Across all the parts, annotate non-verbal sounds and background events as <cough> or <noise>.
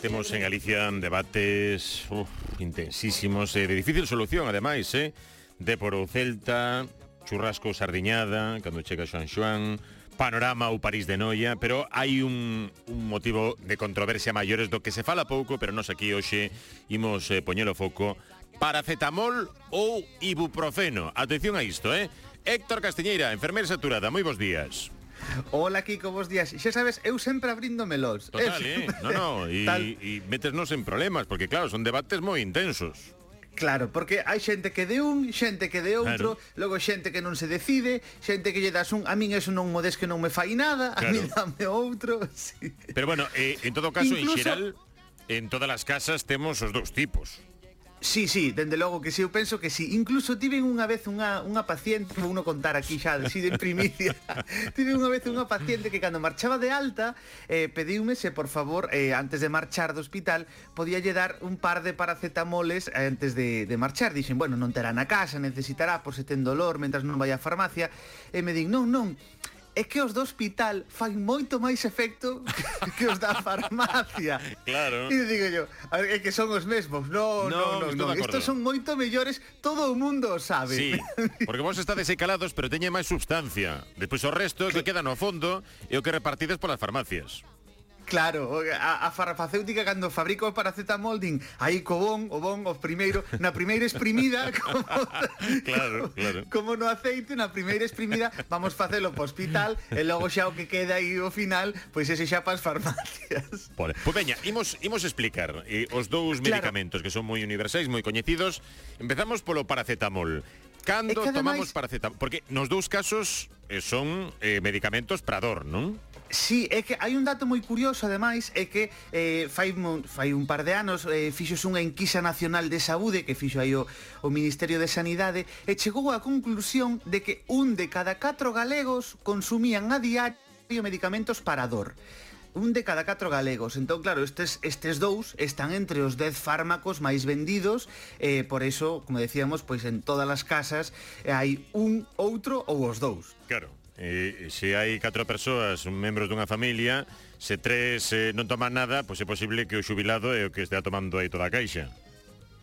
Temos en Galicia debates uf, intensísimos eh, de difícil solución, ademais, eh? De por o Celta, churrasco sardiñada, cando chega Xoan Xoan, panorama ou París de Noia, pero hai un, un motivo de controversia maiores do que se fala pouco, pero nos aquí hoxe imos eh, poñer o foco paracetamol ou ibuprofeno. Atención a isto, eh? Héctor Castiñeira, enfermeira saturada, moi bons días. Hola Kiko, bos días. Xa sabes, eu sempre abrindo melos. Total, eh? eh. <laughs> No, no, e, e metesnos en problemas, porque claro, son debates moi intensos. Claro, porque hai xente que de un, xente que de outro, claro. logo xente que non se decide, xente que lle das un, a min eso non mo des que non me fai nada, claro. a min dame outro. <laughs> Sí. Pero bueno, eh, en todo caso, Incluso... en xeral, en todas as casas temos os dous tipos. Sí, sí, dende logo que sí, eu penso que si. Sí. incluso tiven unha vez unha, unha paciente vou non contar aquí xa, si de primicia. <laughs> Tiven unha vez unha paciente que cando marchaba de alta eh, pediume se por favor eh, antes de marchar do hospital podía lle dar un par de paracetamoles antes de, de marchar. Dixen, bueno, non terá na casa necesitará por se ten dolor mentras non vai á farmacia. E me din, non, non, é que os do hospital fan moito máis efecto <laughs> que os da farmacia. claro. E digo yo, a ver, é que son os mesmos. No, no, no, no, no. estos son moito mellores, todo o mundo o sabe. Sí, <laughs> porque vos estades calados, pero teñen máis substancia. Despois o resto que, que queda no fondo e o que repartides polas farmacias. Claro, a, a farmacéutica cando fabrica o paracetamol din aí co bon, o bon, o primeiro, na primeira exprimida <laughs> como, claro, claro. como no aceite, na primeira exprimida vamos facelo po hospital e logo xa o que queda aí o final, pois ese xa pas farmacias. <laughs> Pois pues veña, imos, imos explicar eh, os dous claro. medicamentos que son moi universais, moi coñecidos. Empezamos polo paracetamol. Cando tomamos paracetamol? Porque nos dous casos eh, son eh, medicamentos para dor, non? Sí, é que hai un dato moi curioso ademais é que eh, fai, fai un par de anos eh, fixos unha enquisa nacional de saúde que fixo aí o, o Ministerio de Sanidade e chegou á conclusión de que un de cada catro galegos consumían a diario medicamentos para dor un de cada catro galegos. Entón, claro, estes, estes dous están entre os 10 fármacos máis vendidos, eh, por eso, como decíamos, pois en todas as casas eh, hai un, outro ou os dous. Claro. E, se hai catro persoas, un membro dunha familia, se tres eh, non toman nada, pois é posible que o xubilado é o que estea tomando aí toda a caixa.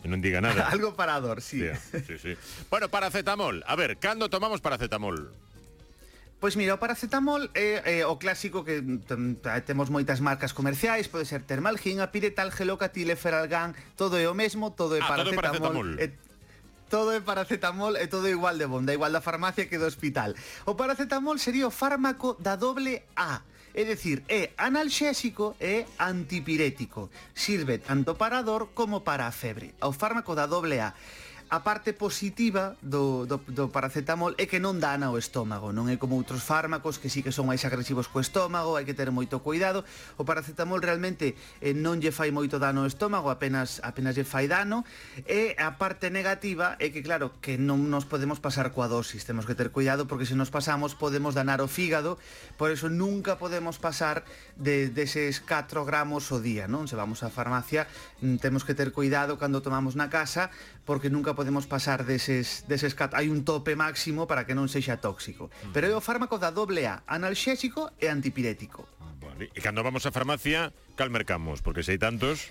E non diga nada. <laughs> Algo parador, sí. Yeah, sí, sí. Bueno, paracetamol. A ver, cando tomamos paracetamol? Pois mira, o paracetamol é, é o clásico que temos moitas marcas comerciais, pode ser Termalgin, Apiretal, Gelocatil, Feralgan, todo é o mesmo, todo é ah, paracetamol. Todo é paracetamol. É, todo é paracetamol e todo igual de bon, da igual da farmacia que do hospital. O paracetamol sería o fármaco da doble A, é dicir, é analxésico e antipirético. Sirve tanto para a dor como para a febre. O fármaco da doble A a parte positiva do, do, do paracetamol é que non dana ao estómago, non é como outros fármacos que sí que son máis agresivos co estómago, hai que ter moito cuidado. O paracetamol realmente eh, non lle fai moito dano ao estómago, apenas apenas lle fai dano. E a parte negativa é que claro, que non nos podemos pasar coa dosis, temos que ter cuidado porque se nos pasamos podemos danar o fígado, por eso nunca podemos pasar de deses 4 gramos o día, non? Se vamos á farmacia, mm, temos que ter cuidado cando tomamos na casa porque nunca podemos pasar deses, deses cat... hai un tope máximo para que non sexa tóxico. Mm. Pero é o fármaco da doble A, analxésico e antipirético. Ah, vale. E cando vamos á farmacia, cal mercamos? Porque se hai tantos...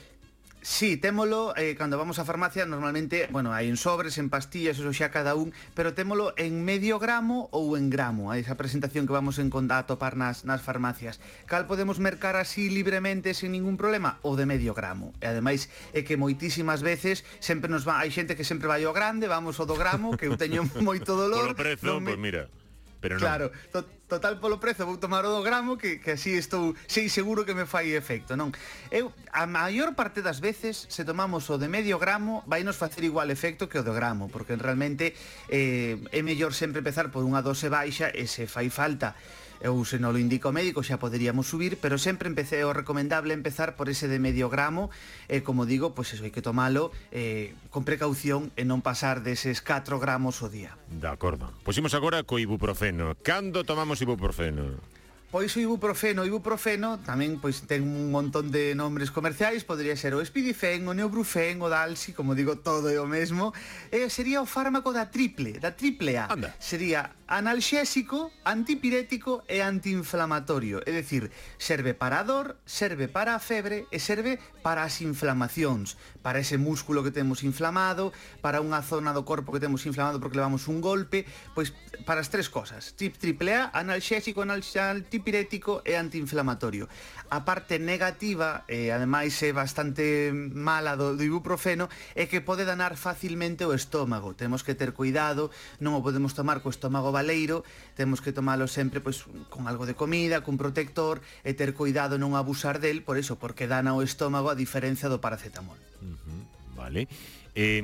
Sí, témolo eh, cando vamos á farmacia normalmente, bueno, hai en sobres, en pastillas, eso xa cada un, pero témolo en medio gramo ou en gramo, a esa presentación que vamos en, a topar nas, nas farmacias. Cal podemos mercar así libremente sen ningún problema? O de medio gramo. E ademais é que moitísimas veces sempre nos va, hai xente que sempre vai ao grande, vamos ao do gramo, que eu teño <laughs> moito dolor. Polo prezo, me... pues mira pero non. Claro, to, total polo prezo vou tomar o do gramo que, que así estou sei seguro que me fai efecto, non? Eu a maior parte das veces se tomamos o de medio gramo vai nos facer igual efecto que o do gramo, porque realmente eh, é mellor sempre empezar por unha dose baixa e se fai falta Eu se non o indico o médico xa poderíamos subir, pero sempre empecé o recomendable empezar por ese de medio gramo, e eh, como digo, pois pues eso hai que tomalo eh, con precaución e non pasar deses 4 gramos o día. De acordo. Pois imos agora co ibuprofeno. Cando tomamos ibuprofeno? Pois o ibuprofeno, o ibuprofeno tamén pois ten un montón de nombres comerciais, podría ser o espidifen, o neobrufen, o dalsi, como digo, todo é o mesmo. Eh, sería o fármaco da triple, da triple A. Anda. Sería analxésico, antipirético e antiinflamatorio, é dicir, serve para a dor, serve para a febre e serve para as inflamacións, para ese músculo que temos inflamado, para unha zona do corpo que temos inflamado porque levamos un golpe, pois para as tres cosas, triple A, analxésico, antipirético e antiinflamatorio a parte negativa, eh, ademais é bastante mala do, do ibuprofeno, é que pode danar facilmente o estómago. Temos que ter cuidado, non o podemos tomar co estómago baleiro, temos que tomalo sempre pois, con algo de comida, cun protector, e ter cuidado non abusar del, por eso, porque dana o estómago a diferencia do paracetamol. Uh -huh, vale. Eh,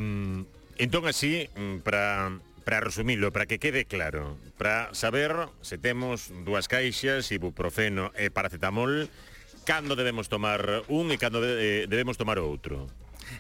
entón así, mm, para para resumirlo, para que quede claro, para saber se temos dúas caixas, ibuprofeno e paracetamol, cando debemos tomar un e cando de, eh, debemos tomar outro?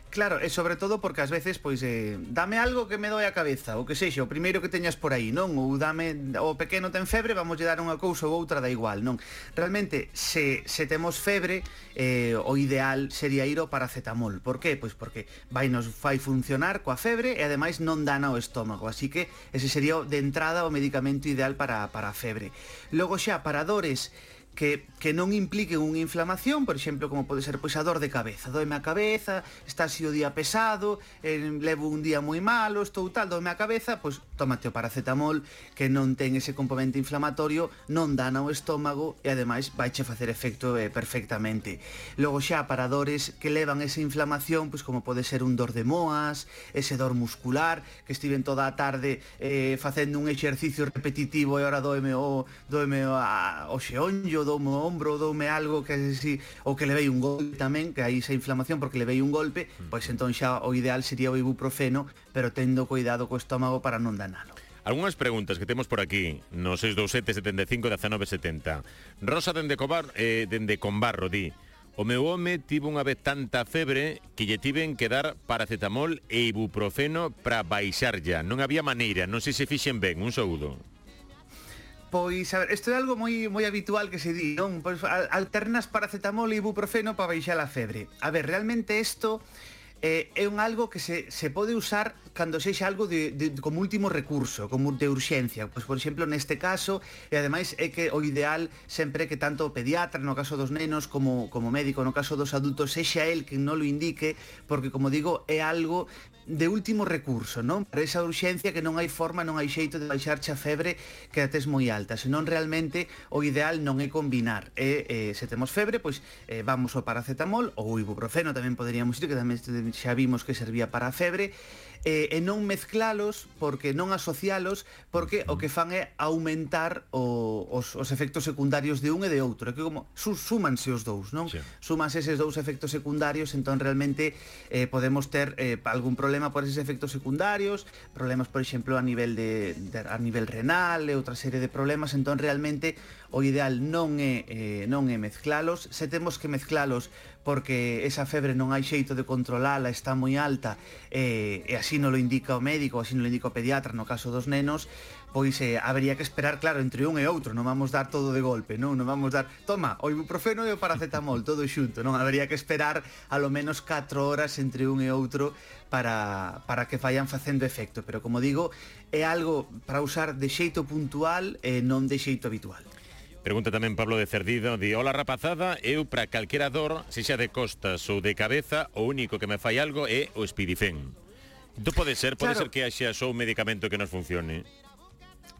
Claro, e sobre todo porque ás veces pois eh, dame algo que me doe a cabeza, ou que sexa, o primeiro que teñas por aí, non? Ou dame o pequeno ten febre, vamos lle dar unha cousa ou outra da igual, non? Realmente se se temos febre, eh, o ideal sería ir ao paracetamol. Por que? Pois porque vai nos fai funcionar coa febre e ademais non dana o estómago, así que ese sería de entrada o medicamento ideal para para a febre. Logo xa para dores que, que non impliquen unha inflamación, por exemplo, como pode ser pois a dor de cabeza, doeme a cabeza, está así o día pesado, eh, levo un día moi malo, estou tal, doeme a cabeza, pois tómate o paracetamol que non ten ese componente inflamatorio, non dana o estómago e ademais vaiche facer efecto eh, perfectamente. Logo xa para dores que levan esa inflamación, pois como pode ser un dor de moas, ese dor muscular, que estiven toda a tarde eh, facendo un exercicio repetitivo e ora doeme o doeme a, o xeonllo doume o ombro, doume algo que así, ou que levei un golpe tamén, que aí esa inflamación porque levei un golpe, pois entón xa o ideal sería o ibuprofeno, pero tendo cuidado co estómago para non danalo. Algunhas preguntas que temos por aquí no 627-75-1970 Rosa dende, Cobar, eh, dende Combarro di O meu home tivo unha vez tanta febre que lle tiven que dar paracetamol e ibuprofeno para baixar ya. Non había maneira, non sei se fixen ben, un saúdo. Pois, a ver, isto é algo moi moi habitual que se di, non? Pois alternas paracetamol e ibuprofeno para baixar a febre. A ver, realmente isto eh, é un algo que se, se pode usar cando sexa algo de, de, como último recurso, como de urxencia. Pois, por exemplo, neste caso, e ademais é que o ideal sempre que tanto o pediatra, no caso dos nenos, como, como médico, no caso dos adultos, sexa el que non lo indique, porque, como digo, é algo de último recurso, non? Para esa urxencia que non hai forma, non hai xeito de baixarche a febre que a tes moi alta, senón realmente o ideal non é combinar. E, eh, se temos febre, pois eh, vamos ao paracetamol ou ibuprofeno tamén poderíamos ir, que tamén xa vimos que servía para a febre, eh, e non mezclalos porque non asocialos porque o que fan é aumentar o, os, os efectos secundarios de un e de outro. É que como su, súmanse os dous non? Sí. súmanse eses dous efectos secundarios entón realmente eh, podemos ter eh, algún problema por eses efectos secundarios problemas por exemplo a nivel de, de a nivel renal e outra serie de problemas. Entón realmente o ideal non é eh, non é mezclalos. Se temos que mezclalos porque esa febre non hai xeito de controlala, está moi alta, eh, e así non lo indica o médico, así non lo indica o pediatra no caso dos nenos, pois eh, habería que esperar, claro, entre un e outro, non vamos dar todo de golpe, non, non vamos dar, toma, o ibuprofeno e o paracetamol, <laughs> todo xunto, non, habería que esperar a lo menos 4 horas entre un e outro para, para que vayan facendo efecto, pero como digo, é algo para usar de xeito puntual e non de xeito habitual. Pregunta tamén Pablo de Cerdido, di Ola rapazada, eu para calquera dor, se xa de costas ou de cabeza, o único que me fai algo é o espidifén. Tú entón pode ser, pode claro. ser que haxa só un medicamento que nos funcione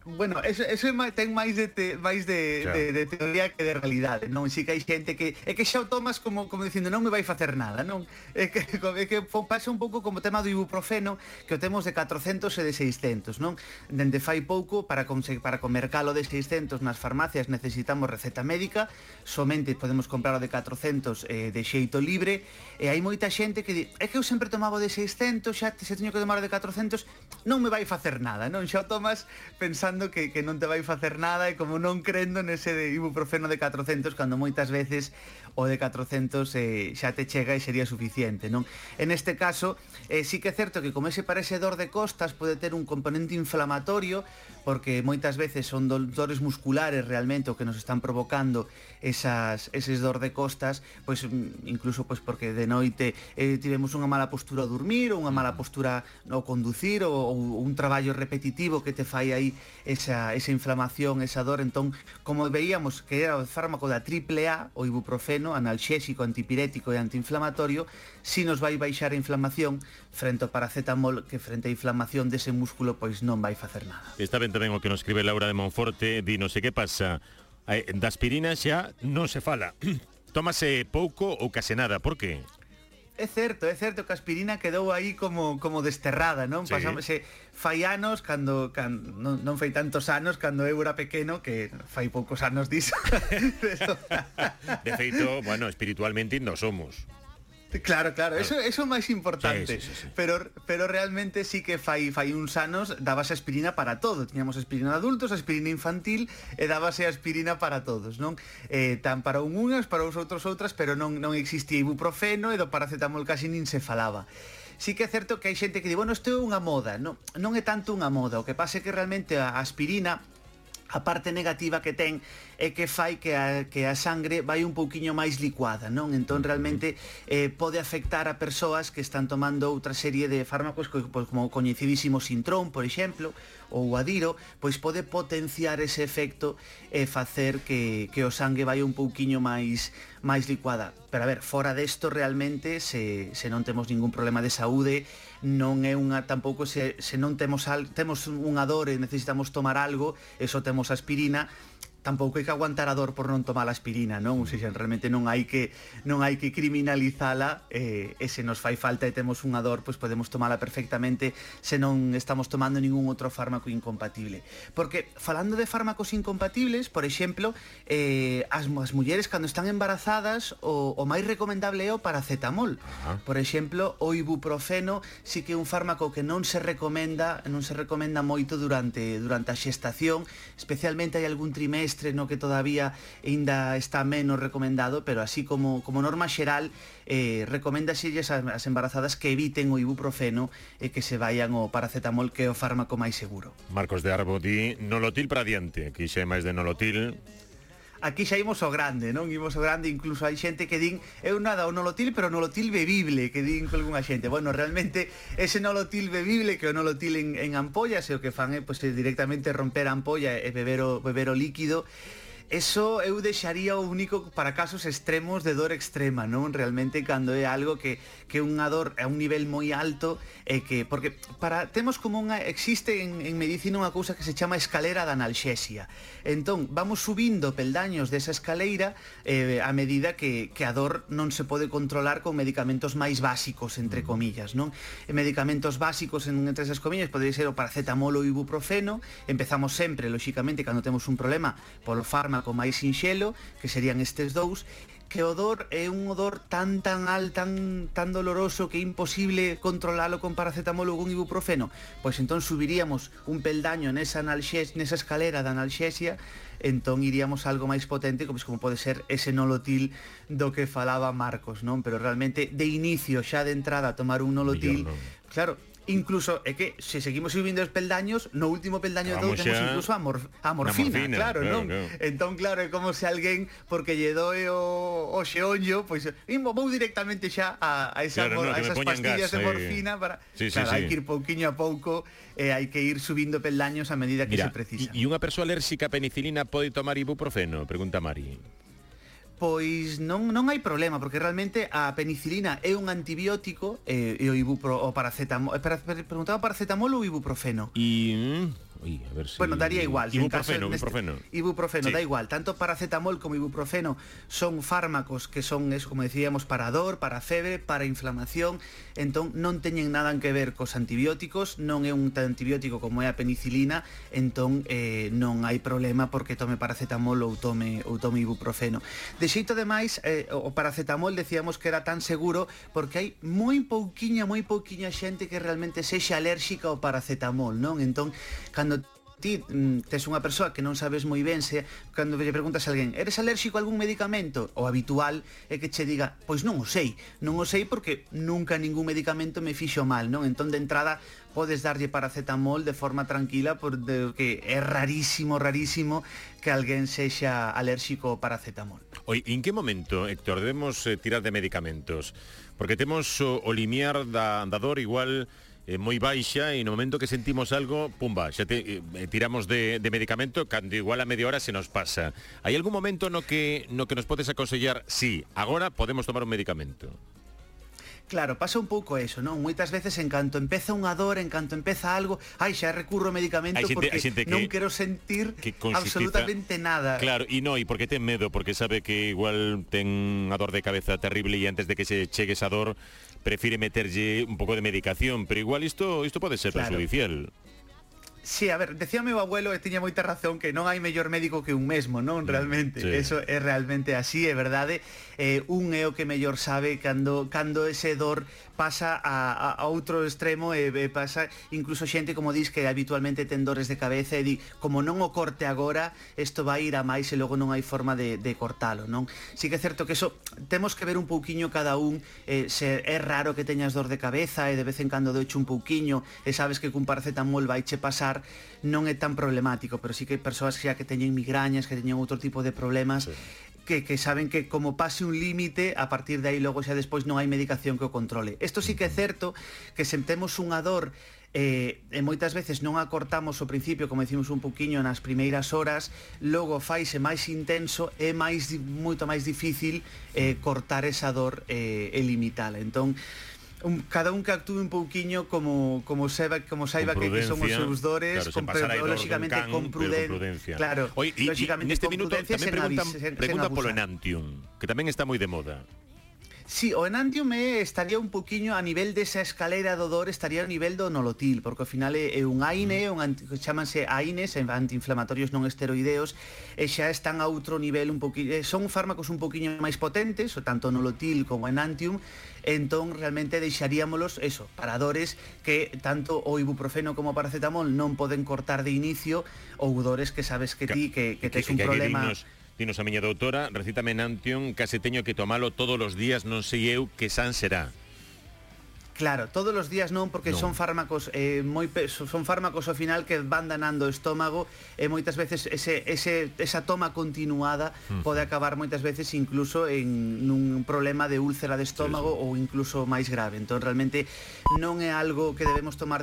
bueno, eso, eso ten máis de, te, máis de, claro. de, de teoría que de realidade, non? Si que hai xente que é que xa o tomas como como dicindo non me vai facer nada, non? É que <laughs> é que pasa un pouco como o tema do ibuprofeno, que o temos de 400 e de 600, non? Dende fai pouco para conseguir para comer calo de 600 nas farmacias necesitamos receta médica, somente podemos comprar o de 400 eh, de xeito libre, e hai moita xente que di, é que eu sempre tomaba o de 600, xa se teño que tomar o de 400, non me vai facer nada, non? Xa o tomas pensando pensando que, que non te vai facer nada e como non crendo nese de ibuprofeno de 400 cando moitas veces o de 400 eh, xa te chega e sería suficiente, non? En este caso, eh, sí que é certo que como ese parece dor de costas pode ter un componente inflamatorio, porque moitas veces son dolores musculares realmente o que nos están provocando esas eses dor de costas, pois mm, incluso pois porque de noite eh, tivemos unha mala postura a dormir ou unha mala postura ao conducir ou, ou un traballo repetitivo que te fai aí esa esa inflamación, esa dor, entón como veíamos que era o fármaco da triple A, o ibuprofeno, analxésico, antipirético e antiinflamatorio, si nos vai baixar a inflamación frente ao paracetamol que frente á inflamación dese músculo pois non vai facer nada. Esta tamén o que nos escribe Laura de Monforte, di non sei que pasa, eh, da aspirina xa non se fala. <clears throat> Tómase pouco ou case nada, por que? É certo, é certo que a aspirina quedou aí como como desterrada, non? Sí. Pasámose fai anos cando, cando non, non fai tantos anos cando eu era pequeno que fai poucos anos diso. <laughs> <laughs> de feito, bueno, espiritualmente non somos. <laughs> Claro, claro, eso Eso, o máis importante. Sí, sí, sí, sí. Pero pero realmente sí que fai fai uns anos dabase aspirina para todo. Tiñamos aspirina de adultos, aspirina infantil e dabase aspirina para todos, non? Eh, tan para un unhas, para os outros outras, pero non non existía ibuprofeno e do paracetamol casi nin se falaba sí que é certo que hai xente que di, bueno, isto é unha moda, non, non é tanto unha moda, o que pasa é que realmente a aspirina a parte negativa que ten é que fai que a, que a sangre vai un pouquiño máis licuada, non? Entón realmente eh, pode afectar a persoas que están tomando outra serie de fármacos co, pois, como o coñecidísimo sintrón, por exemplo, ou o adiro, pois pode potenciar ese efecto e facer que, que o sangue vai un pouquiño máis máis licuada. Pero a ver, fora desto realmente se, se non temos ningún problema de saúde, non é unha tampouco se, se non temos al, temos unha dor e necesitamos tomar algo, eso temos aspirina, tampouco hai que aguantar a dor por non tomar aspirina, non? Ou seja, realmente non hai que non hai que criminalizala eh, e se nos fai falta e temos unha dor, pois podemos tomala perfectamente se non estamos tomando ningún outro fármaco incompatible. Porque falando de fármacos incompatibles, por exemplo, eh, as, as mulleres cando están embarazadas o, o máis recomendable é o paracetamol. Ajá. Por exemplo, o ibuprofeno si que é un fármaco que non se recomenda non se recomenda moito durante durante a xestación, especialmente hai algún trimestre estreno que todavía ainda está menos recomendado, pero así como, como norma xeral, eh, recomenda xilles as embarazadas que eviten o ibuprofeno e que se vayan o paracetamol que é o fármaco máis seguro. Marcos de Arbo di nolotil para diante, que xe máis de nolotil aquí xa imos ao grande, non? Imos ao grande, incluso hai xente que din eu nada o nolotil, pero nolotil bebible, que din con algunha xente. Bueno, realmente ese nolotil bebible que o nolotil en, en ampollas e o que fan é pues, pois, directamente romper a ampolla e beber o, beber o líquido Eso eu deixaría o único para casos extremos de dor extrema, non? Realmente cando é algo que que unha dor a un nivel moi alto e que porque para temos como unha existe en, en medicina unha cousa que se chama escalera da analxesia. Entón, vamos subindo peldaños desa escaleira eh, a medida que, que a dor non se pode controlar con medicamentos máis básicos, entre mm. comillas, non? E medicamentos básicos, en, entre esas comillas, podría ser o paracetamol ou ibuprofeno. Empezamos sempre, lóxicamente, cando temos un problema polo fármaco fármaco máis sinxelo, que serían estes dous, que o odor é un odor tan tan al, tan tan doloroso que é imposible controlalo con paracetamol ou con ibuprofeno, pois entón subiríamos un peldaño nesa analxes, nesa escalera da analxesia, entón iríamos a algo máis potente, como, como pode ser ese nolotil do que falaba Marcos, non? Pero realmente de inicio, xa de entrada, tomar un nolotil, Millón, non? claro, incluso é que se seguimos subindo os peldaños, no último peldaño de todo temos xa... incluso a, mor a morfina, morfina, claro, claro, non? Claro. Entón claro, é como se alguén porque lle doe o, o xeonllo, pois pues, vou directamente xa a, a, esa, claro, mor, no, a esas pastillas gas, de morfina para sí, sí, claro, sí. hai que ir pouquiño a pouco e eh, hai que ir subindo peldaños a medida que Mira, se precisa. E unha persoa alérxica a penicilina pode tomar ibuprofeno, pregunta Mari. Pois non, non hai problema, porque realmente a penicilina é un antibiótico e, e o, ibupro, o paracetamol... Eh, preguntaba paracetamol ou ibuprofeno? E... Mm. Uy, a ver si... Bueno, daría igual. Ibuprofeno, este, ibuprofeno. ibuprofeno, sí. da igual. Tanto paracetamol como ibuprofeno son fármacos que son, es, como decíamos, para dor, para febre, para inflamación. Entón, non teñen nada que ver cos antibióticos, non é un antibiótico como é a penicilina, entón eh, non hai problema porque tome paracetamol ou tome, ou tome ibuprofeno. De xeito, demais, eh, o paracetamol decíamos que era tan seguro porque hai moi pouquiña, moi pouquiña xente que realmente sexa alérxica ao paracetamol, non? Entón, cando ti mm, tes unha persoa que non sabes moi ben se cando lle preguntas a alguén eres alérxico a algún medicamento? O habitual é que che diga pois non o sei non o sei porque nunca ningún medicamento me fixo mal non? Entón de entrada podes darlle paracetamol de forma tranquila porque é rarísimo rarísimo que alguén sexa alérxico ao paracetamol. Oi, en que momento, Héctor, debemos eh, tirar de medicamentos? Porque temos o, o limiar da, da dor igual eh, moi baixa e no momento que sentimos algo, pumba, xa te, eh, tiramos de, medicamento cando igual a media hora se nos pasa. Hai algún momento no que no que nos podes aconsellar, sí, agora podemos tomar un medicamento? Claro, pasa un pouco eso, non? Moitas veces en canto empeza unha dor, en canto empeza algo, ai, xa recurro ao medicamento xente, porque xente que, non quero sentir que absolutamente nada. Claro, e non, e porque ten medo, porque sabe que igual ten a dor de cabeza terrible e antes de que se chegue esa dor prefire meterlle un pouco de medicación, pero igual isto isto pode ser claro. perjudicial. Sí, a ver, decía meu abuelo e tiña moita razón que non hai mellor médico que un mesmo, non? Mm, realmente, sí. eso é realmente así, é verdade eh, un é o que mellor sabe cando, cando ese dor pasa a, a outro extremo e, e pasa incluso xente como dis que habitualmente ten dores de cabeza e di como non o corte agora isto vai ir a máis e logo non hai forma de, de cortalo non? Si que é certo que eso temos que ver un pouquiño cada un eh, se é raro que teñas dor de cabeza e de vez en cando doiche un pouquiño e sabes que cun paracetamol vai che pasar non é tan problemático pero si sí que hai persoas xa que teñen migrañas que teñen outro tipo de problemas sí que, que saben que como pase un límite, a partir de aí logo xa despois non hai medicación que o controle. Isto sí que é certo que sentemos unha dor eh, e moitas veces non a cortamos o principio, como decimos un poquinho nas primeiras horas, logo faise máis intenso e máis moito máis difícil eh, cortar esa dor eh, e limitala. Entón, un, cada un que actúe un pouquiño como como saiba como saiba que, que son os seus dores, claro, con, pre, lógicamente can, con, pruden, con prudencia. Claro, Oye, y, lógicamente y neste minuto tamén preguntan, pregunta polo Enantium, que tamén está moi de moda. Sí, o enantium é, estaría un poquinho a nivel desa escalera do dor, estaría a nivel do nolotil, porque ao final é, é un AINE, mm. un anti, chamanse AINEs, antiinflamatorios non esteroideos, e xa están a outro nivel un poquinho, eh, son fármacos un poquinho máis potentes, o tanto nolotil como enantium, entón realmente deixaríamolos eso, para dores que tanto o ibuprofeno como o paracetamol non poden cortar de inicio ou dores que sabes que ti que, que, que tes un que problema... Vinos Dinos a miña doutora, recítame Nantion, case teño que tomalo todos os días, non sei eu que san será. Claro, todos os días non porque non. son fármacos eh, moi son fármacos ao final que van danando o estómago e moitas veces ese, ese, esa toma continuada mm. pode acabar moitas veces incluso en nun problema de úlcera de estómago sí, sí. ou incluso máis grave. Entón realmente non é algo que debemos tomar